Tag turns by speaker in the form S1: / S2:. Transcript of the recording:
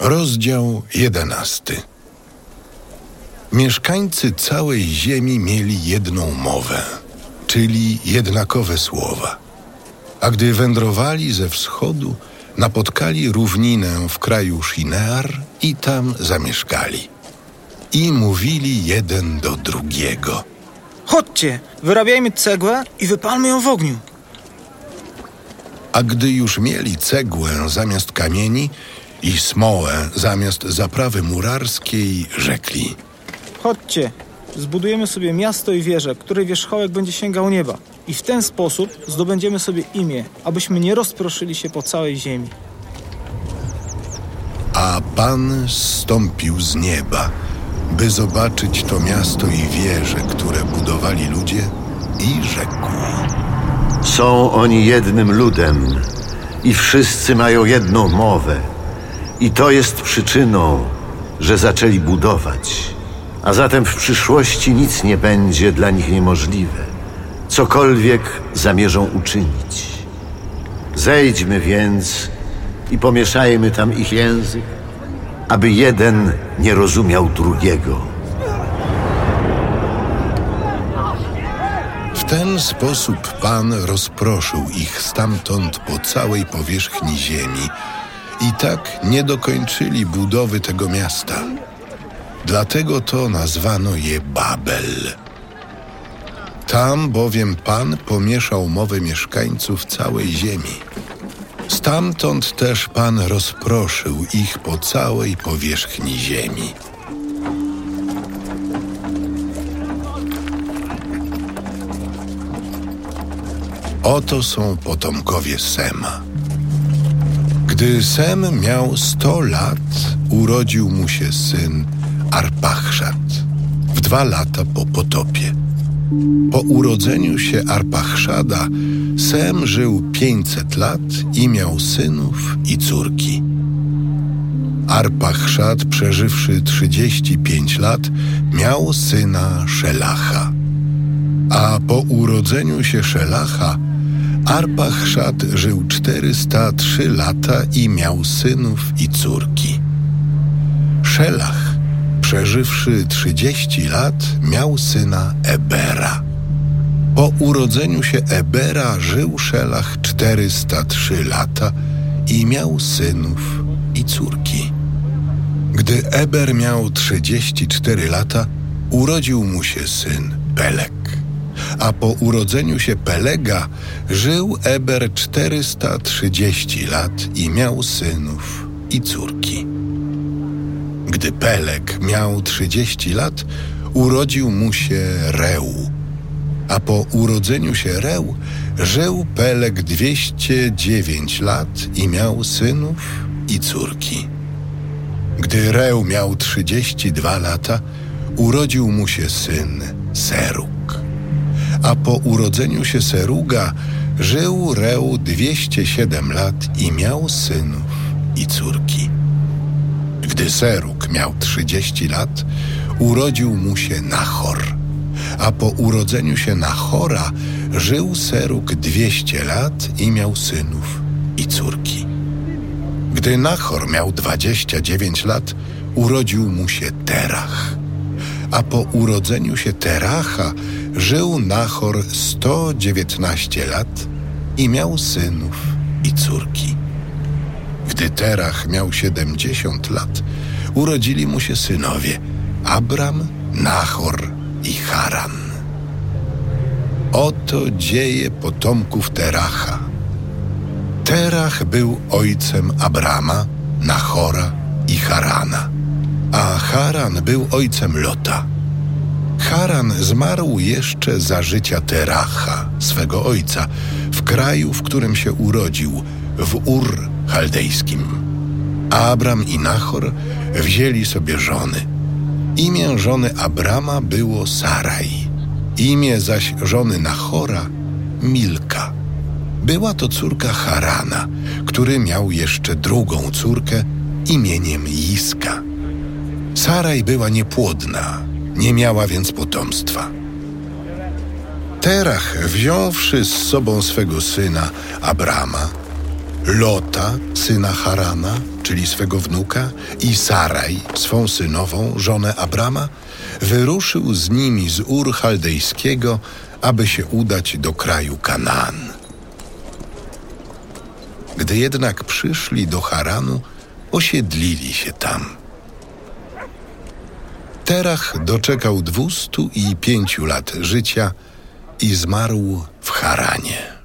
S1: Rozdział jedenasty. Mieszkańcy całej ziemi mieli jedną mowę, czyli jednakowe słowa. A gdy wędrowali ze wschodu, napotkali równinę w kraju Shinear i tam zamieszkali. I mówili jeden do drugiego.
S2: Chodźcie, wyrabiajmy cegłę i wypalmy ją w ogniu.
S1: A gdy już mieli cegłę zamiast kamieni i smołę zamiast zaprawy murarskiej, rzekli –
S2: Chodźcie, zbudujemy sobie miasto i wieżę, której wierzchołek będzie sięgał nieba. I w ten sposób zdobędziemy sobie imię, abyśmy nie rozproszyli się po całej ziemi.
S1: A Pan zstąpił z nieba, by zobaczyć to miasto i wieże, które budowali ludzie, i rzekł:
S3: Są oni jednym ludem i wszyscy mają jedną mowę. I to jest przyczyną, że zaczęli budować. A zatem w przyszłości nic nie będzie dla nich niemożliwe. Cokolwiek zamierzą uczynić. Zejdźmy więc i pomieszajmy tam ich język, aby jeden nie rozumiał drugiego.
S1: W ten sposób Pan rozproszył ich stamtąd po całej powierzchni ziemi i tak nie dokończyli budowy tego miasta. Dlatego to nazwano je Babel. Tam bowiem Pan pomieszał mowę mieszkańców całej ziemi. Stamtąd też Pan rozproszył ich po całej powierzchni ziemi. Oto są potomkowie Sema. Gdy Sem miał sto lat, urodził mu się syn Arpachszad w dwa lata po potopie. Po urodzeniu się Arpachszada Sem żył pięćset lat i miał synów i córki. Arpachszad, przeżywszy trzydzieści pięć lat, miał syna Szelacha. A po urodzeniu się Szelacha Arpachszad żył 403 lata i miał synów i córki. Szelach, przeżywszy 30 lat, miał syna Ebera. Po urodzeniu się Ebera żył Szelach 403 lata i miał synów i córki. Gdy Eber miał 34 lata, urodził mu się syn Pelek a po urodzeniu się Pelega żył Eber 430 lat i miał synów i córki. Gdy Peleg miał 30 lat, urodził mu się Reu, a po urodzeniu się Reu żył Peleg 209 lat i miał synów i córki. Gdy Reu miał 32 lata, urodził mu się syn Seruk a po urodzeniu się Seruga żył Reu 207 lat i miał synów i córki. Gdy Serug miał 30 lat, urodził mu się Nachor, a po urodzeniu się Nachora żył Serug 200 lat i miał synów i córki. Gdy Nachor miał 29 lat, urodził mu się Terach, a po urodzeniu się Teracha żył Nachor 119 lat i miał synów i córki. Gdy Terach miał 70 lat, urodzili mu się synowie Abram, Nachor i Haran. Oto dzieje potomków Teracha. Terach był ojcem Abrama, Nachora i Harana, a Haran był ojcem Lota. Haran zmarł jeszcze za życia Teracha, swego ojca, w kraju, w którym się urodził, w Ur chaldejskim. Abram i Nachor wzięli sobie żony. Imię żony Abrama było Saraj, imię zaś żony Nachora Milka. Była to córka Harana, który miał jeszcze drugą córkę imieniem Jiska. Saraj była niepłodna, nie miała więc potomstwa. Terach, wziąwszy z sobą swego syna Abrama, Lota, syna Harana, czyli swego wnuka, i Saraj, swą synową, żonę Abrama, wyruszył z nimi z Ur Chaldejskiego, aby się udać do kraju Kanaan. Gdy jednak przyszli do Haranu, osiedlili się tam. Terach doczekał dwustu i pięciu lat życia i zmarł w Haranie.